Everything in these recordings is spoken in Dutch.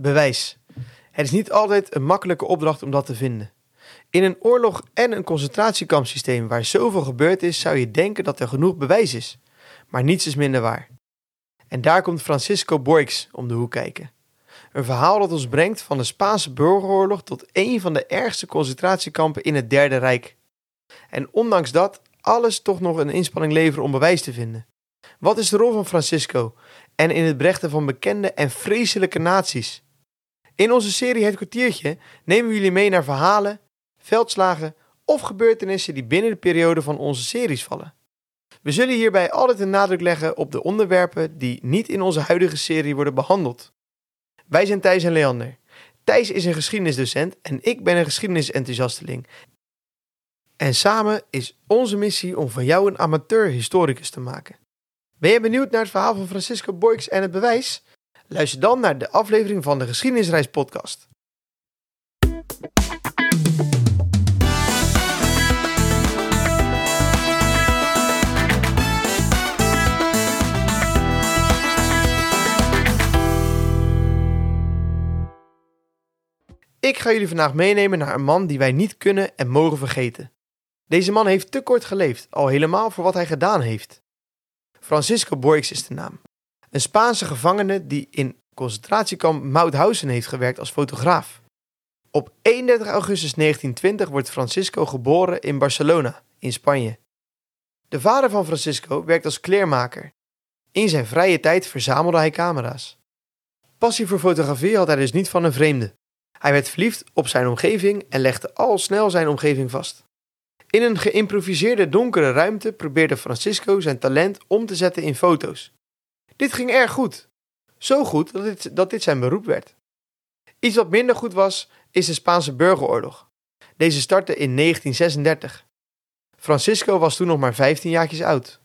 Bewijs. Het is niet altijd een makkelijke opdracht om dat te vinden. In een oorlog en een concentratiekampsysteem waar zoveel gebeurd is, zou je denken dat er genoeg bewijs is. Maar niets is minder waar. En daar komt Francisco Boix om de hoek kijken. Een verhaal dat ons brengt van de Spaanse burgeroorlog tot een van de ergste concentratiekampen in het Derde Rijk. En ondanks dat alles toch nog een inspanning leveren om bewijs te vinden. Wat is de rol van Francisco en in het brechten van bekende en vreselijke naties? In onze serie Het kwartiertje nemen we jullie mee naar verhalen, veldslagen of gebeurtenissen die binnen de periode van onze series vallen. We zullen hierbij altijd een nadruk leggen op de onderwerpen die niet in onze huidige serie worden behandeld. Wij zijn Thijs en Leander. Thijs is een geschiedenisdocent en ik ben een geschiedenisenthousiasteling. En samen is onze missie om van jou een amateur-historicus te maken. Ben je benieuwd naar het verhaal van Francisco Boix en het bewijs? Luister dan naar de aflevering van de Geschiedenisreis podcast. Ik ga jullie vandaag meenemen naar een man die wij niet kunnen en mogen vergeten. Deze man heeft te kort geleefd, al helemaal voor wat hij gedaan heeft. Francisco Boix is de naam. Een Spaanse gevangene die in concentratiekamp Mauthausen heeft gewerkt als fotograaf. Op 31 augustus 1920 wordt Francisco geboren in Barcelona, in Spanje. De vader van Francisco werkt als kleermaker. In zijn vrije tijd verzamelde hij camera's. Passie voor fotografie had hij dus niet van een vreemde. Hij werd verliefd op zijn omgeving en legde al snel zijn omgeving vast. In een geïmproviseerde donkere ruimte probeerde Francisco zijn talent om te zetten in foto's. Dit ging erg goed. Zo goed dat dit, dat dit zijn beroep werd. Iets wat minder goed was, is de Spaanse burgeroorlog. Deze startte in 1936. Francisco was toen nog maar 15 jaartjes oud.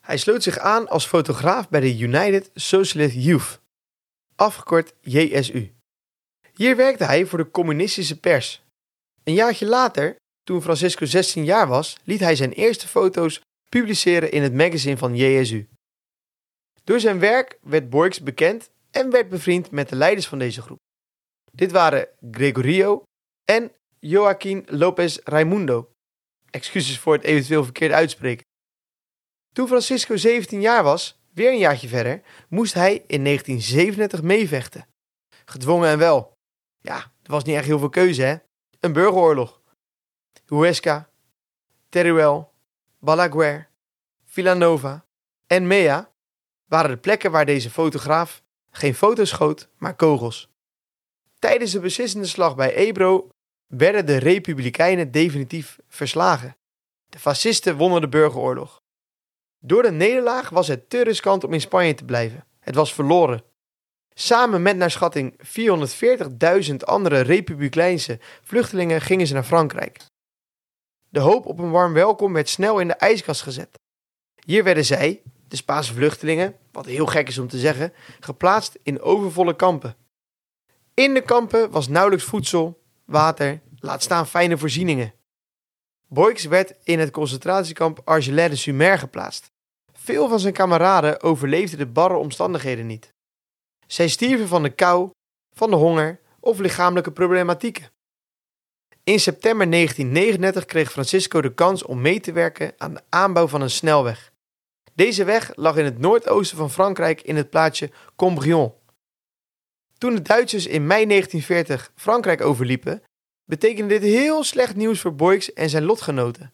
Hij sloot zich aan als fotograaf bij de United Socialist Youth, afgekort JSU. Hier werkte hij voor de communistische pers. Een jaartje later, toen Francisco 16 jaar was, liet hij zijn eerste foto's publiceren in het magazine van JSU. Door zijn werk werd Boix bekend en werd bevriend met de leiders van deze groep. Dit waren Gregorio en Joaquín López Raimundo. Excuses voor het eventueel verkeerde uitspreken. Toen Francisco 17 jaar was, weer een jaartje verder, moest hij in 1937 meevechten. Gedwongen en wel. Ja, er was niet echt heel veel keuze, hè? Een burgeroorlog. Huesca, Teruel, Balaguer, Villanova en Mea waren de plekken waar deze fotograaf geen foto's schoot, maar kogels. Tijdens de beslissende slag bij Ebro werden de Republikeinen definitief verslagen. De fascisten wonnen de burgeroorlog. Door de nederlaag was het te riskant om in Spanje te blijven. Het was verloren. Samen met naar schatting 440.000 andere Republikeinse vluchtelingen gingen ze naar Frankrijk. De hoop op een warm welkom werd snel in de ijskast gezet. Hier werden zij, de Spaanse vluchtelingen, wat heel gek is om te zeggen, geplaatst in overvolle kampen. In de kampen was nauwelijks voedsel, water, laat staan fijne voorzieningen. Boix werd in het concentratiekamp Argelès-de-Sumer geplaatst. Veel van zijn kameraden overleefden de barre omstandigheden niet. Zij stierven van de kou, van de honger of lichamelijke problematieken. In september 1939 kreeg Francisco de kans om mee te werken aan de aanbouw van een snelweg. Deze weg lag in het noordoosten van Frankrijk in het plaatsje Combrion. Toen de Duitsers in mei 1940 Frankrijk overliepen, betekende dit heel slecht nieuws voor Boix en zijn lotgenoten.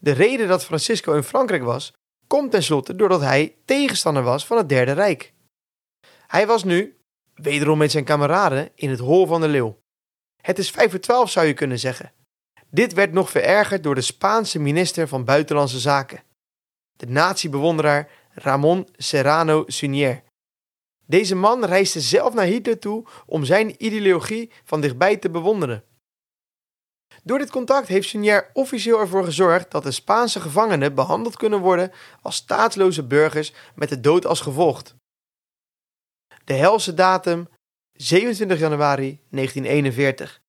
De reden dat Francisco in Frankrijk was, komt tenslotte doordat hij tegenstander was van het Derde Rijk. Hij was nu, wederom met zijn kameraden, in het hol van de leeuw. Het is 5 voor 12 zou je kunnen zeggen. Dit werd nog verergerd door de Spaanse minister van Buitenlandse Zaken, de natiebewonderaar Ramon Serrano Sunier. Deze man reisde zelf naar Hitler toe om zijn ideologie van dichtbij te bewonderen. Door dit contact heeft Sunier officieel ervoor gezorgd dat de Spaanse gevangenen behandeld kunnen worden als staatsloze burgers met de dood als gevolg. De helse datum 27 januari 1941.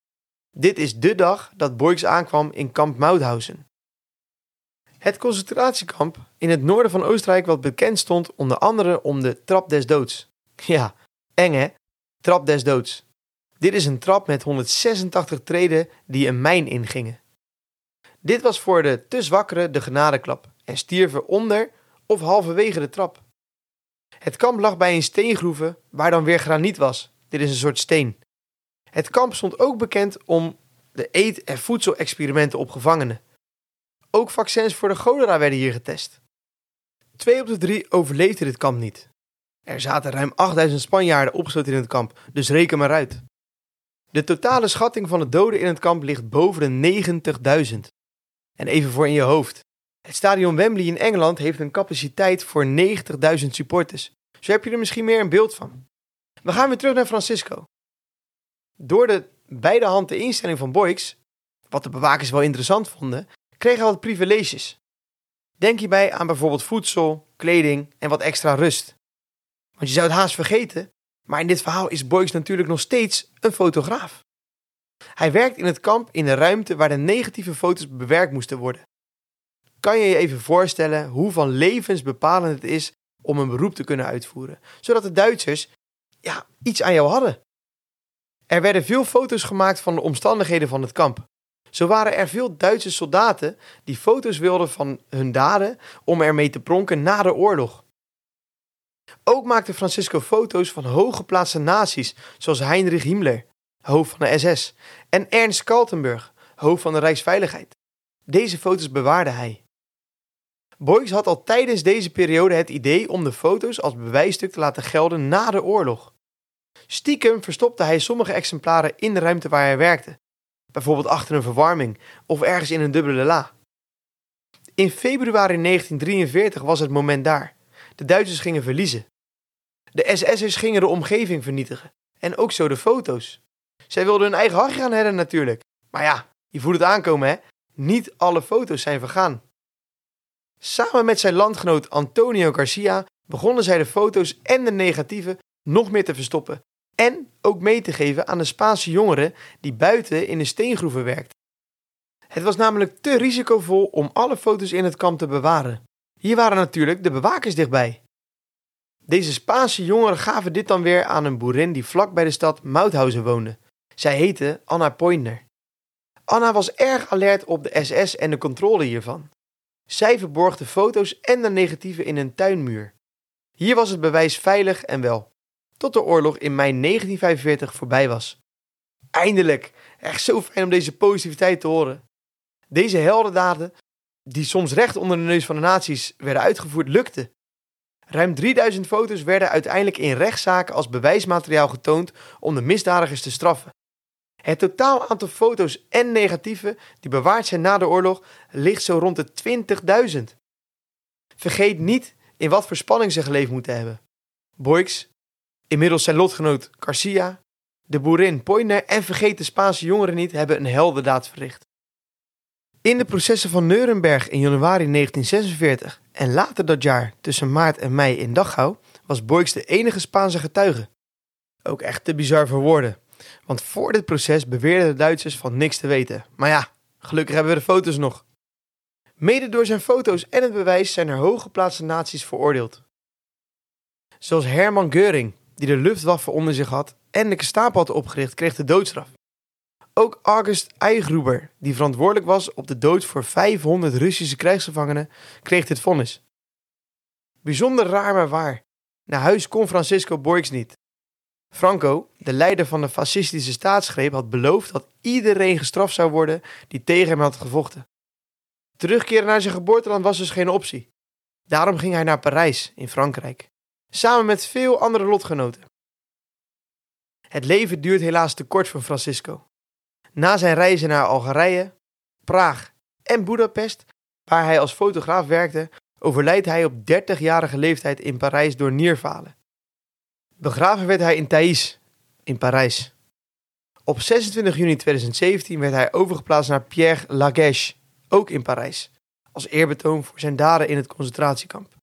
Dit is de dag dat Boix aankwam in kamp Mauthausen. Het concentratiekamp in het noorden van Oostenrijk wat bekend stond onder andere om de Trap des Doods. Ja, eng hè? Trap des doods. Dit is een trap met 186 treden die een mijn ingingen. Dit was voor de te zwakkeren de genadeklap en stierven onder of halverwege de trap. Het kamp lag bij een steengroeve waar dan weer graniet was. Dit is een soort steen. Het kamp stond ook bekend om de eet- en voedselexperimenten op gevangenen. Ook vaccins voor de cholera werden hier getest. Twee op de drie overleefden dit kamp niet. Er zaten ruim 8000 Spanjaarden opgesloten in het kamp, dus reken maar uit. De totale schatting van de doden in het kamp ligt boven de 90.000. En even voor in je hoofd. Het stadion Wembley in Engeland heeft een capaciteit voor 90.000 supporters. Zo heb je er misschien meer een beeld van. We gaan weer terug naar Francisco. Door de beide handen instelling van Boyks, wat de bewakers wel interessant vonden, kreeg hij wat privileges. Denk hierbij aan bijvoorbeeld voedsel, kleding en wat extra rust. Want je zou het haast vergeten, maar in dit verhaal is Boyks natuurlijk nog steeds een fotograaf. Hij werkt in het kamp in de ruimte waar de negatieve foto's bewerkt moesten worden. Kan je je even voorstellen hoe van levensbepalend het is om een beroep te kunnen uitvoeren, zodat de Duitsers ja, iets aan jou hadden? Er werden veel foto's gemaakt van de omstandigheden van het kamp. Zo waren er veel Duitse soldaten die foto's wilden van hun daden om ermee te pronken na de oorlog. Ook maakte Francisco foto's van hooggeplaatste nazi's zoals Heinrich Himmler, hoofd van de SS, en Ernst Kaltenburg, hoofd van de Rijksveiligheid. Deze foto's bewaarde hij. Boyks had al tijdens deze periode het idee om de foto's als bewijsstuk te laten gelden na de oorlog. Stiekem verstopte hij sommige exemplaren in de ruimte waar hij werkte, bijvoorbeeld achter een verwarming of ergens in een dubbele la. In februari 1943 was het moment daar. De Duitsers gingen verliezen. De SS'ers gingen de omgeving vernietigen en ook zo de foto's. Zij wilden hun eigen hachje gaan redden natuurlijk. Maar ja, je voelt het aankomen hè. Niet alle foto's zijn vergaan. Samen met zijn landgenoot Antonio Garcia begonnen zij de foto's en de negatieven nog meer te verstoppen en ook mee te geven aan de Spaanse jongeren die buiten in de steengroeven werkten. Het was namelijk te risicovol om alle foto's in het kamp te bewaren. Hier waren natuurlijk de bewakers dichtbij. Deze Spaanse jongeren gaven dit dan weer aan een boerin die vlak bij de stad Mauthausen woonde. Zij heette Anna Pointner. Anna was erg alert op de SS en de controle hiervan. Zij verborg de foto's en de negatieven in een tuinmuur. Hier was het bewijs veilig en wel, tot de oorlog in mei 1945 voorbij was. Eindelijk! Echt zo fijn om deze positiviteit te horen. Deze heldendaden, die soms recht onder de neus van de nazi's werden uitgevoerd, lukten. Ruim 3000 foto's werden uiteindelijk in rechtszaken als bewijsmateriaal getoond om de misdadigers te straffen. Het totaal aantal foto's en negatieven die bewaard zijn na de oorlog ligt zo rond de 20.000. Vergeet niet in wat voor spanning ze geleefd moeten hebben. Boyks, inmiddels zijn lotgenoot Garcia, de boerin Poiner en vergeet de Spaanse jongeren niet hebben een heldendaad verricht. In de processen van Nuremberg in januari 1946 en later dat jaar tussen maart en mei in Dachau was Boyks de enige Spaanse getuige. Ook echt te bizar voor woorden, want voor dit proces beweerden de Duitsers van niks te weten. Maar ja, gelukkig hebben we de foto's nog. Mede door zijn foto's en het bewijs zijn er hooggeplaatste naties veroordeeld. Zoals Hermann Göring, die de luchtwaffe onder zich had en de Gestapo had opgericht, kreeg de doodstraf. Ook August Eigruber, die verantwoordelijk was op de dood voor 500 Russische krijgsgevangenen, kreeg dit vonnis. Bijzonder raar maar waar. Naar huis kon Francisco Boyks niet. Franco, de leider van de fascistische staatsgreep, had beloofd dat iedereen gestraft zou worden die tegen hem had gevochten. Terugkeren naar zijn geboorteland was dus geen optie. Daarom ging hij naar Parijs in Frankrijk, samen met veel andere lotgenoten. Het leven duurt helaas te kort voor Francisco. Na zijn reizen naar Algerije, Praag en Budapest, waar hij als fotograaf werkte, overlijdt hij op 30-jarige leeftijd in Parijs door nierfalen. Begraven werd hij in Thaïs, in Parijs. Op 26 juni 2017 werd hij overgeplaatst naar Pierre Laguèche, ook in Parijs, als eerbetoon voor zijn daden in het concentratiekamp.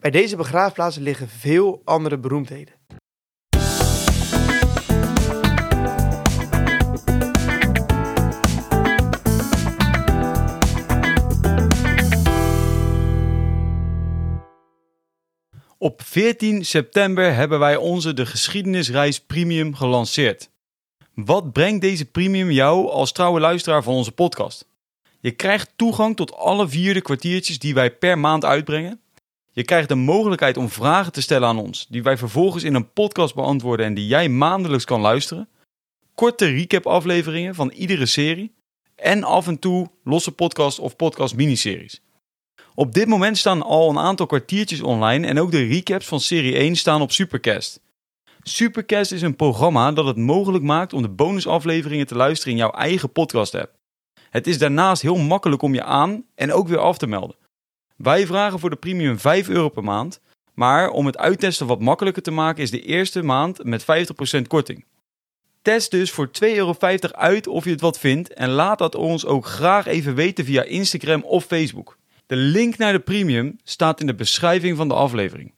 Bij deze begraafplaats liggen veel andere beroemdheden. Op 14 september hebben wij onze De Geschiedenisreis Premium gelanceerd. Wat brengt deze premium jou als trouwe luisteraar van onze podcast? Je krijgt toegang tot alle vierde kwartiertjes die wij per maand uitbrengen. Je krijgt de mogelijkheid om vragen te stellen aan ons, die wij vervolgens in een podcast beantwoorden en die jij maandelijks kan luisteren. Korte recap-afleveringen van iedere serie. En af en toe losse podcasts of podcast-miniseries. Op dit moment staan al een aantal kwartiertjes online en ook de recaps van serie 1 staan op Supercast. Supercast is een programma dat het mogelijk maakt om de bonusafleveringen te luisteren in jouw eigen podcast-app. Het is daarnaast heel makkelijk om je aan en ook weer af te melden. Wij vragen voor de premium 5 euro per maand, maar om het uittesten wat makkelijker te maken is de eerste maand met 50% korting. Test dus voor 2,50 euro uit of je het wat vindt en laat dat ons ook graag even weten via Instagram of Facebook. De link naar de premium staat in de beschrijving van de aflevering.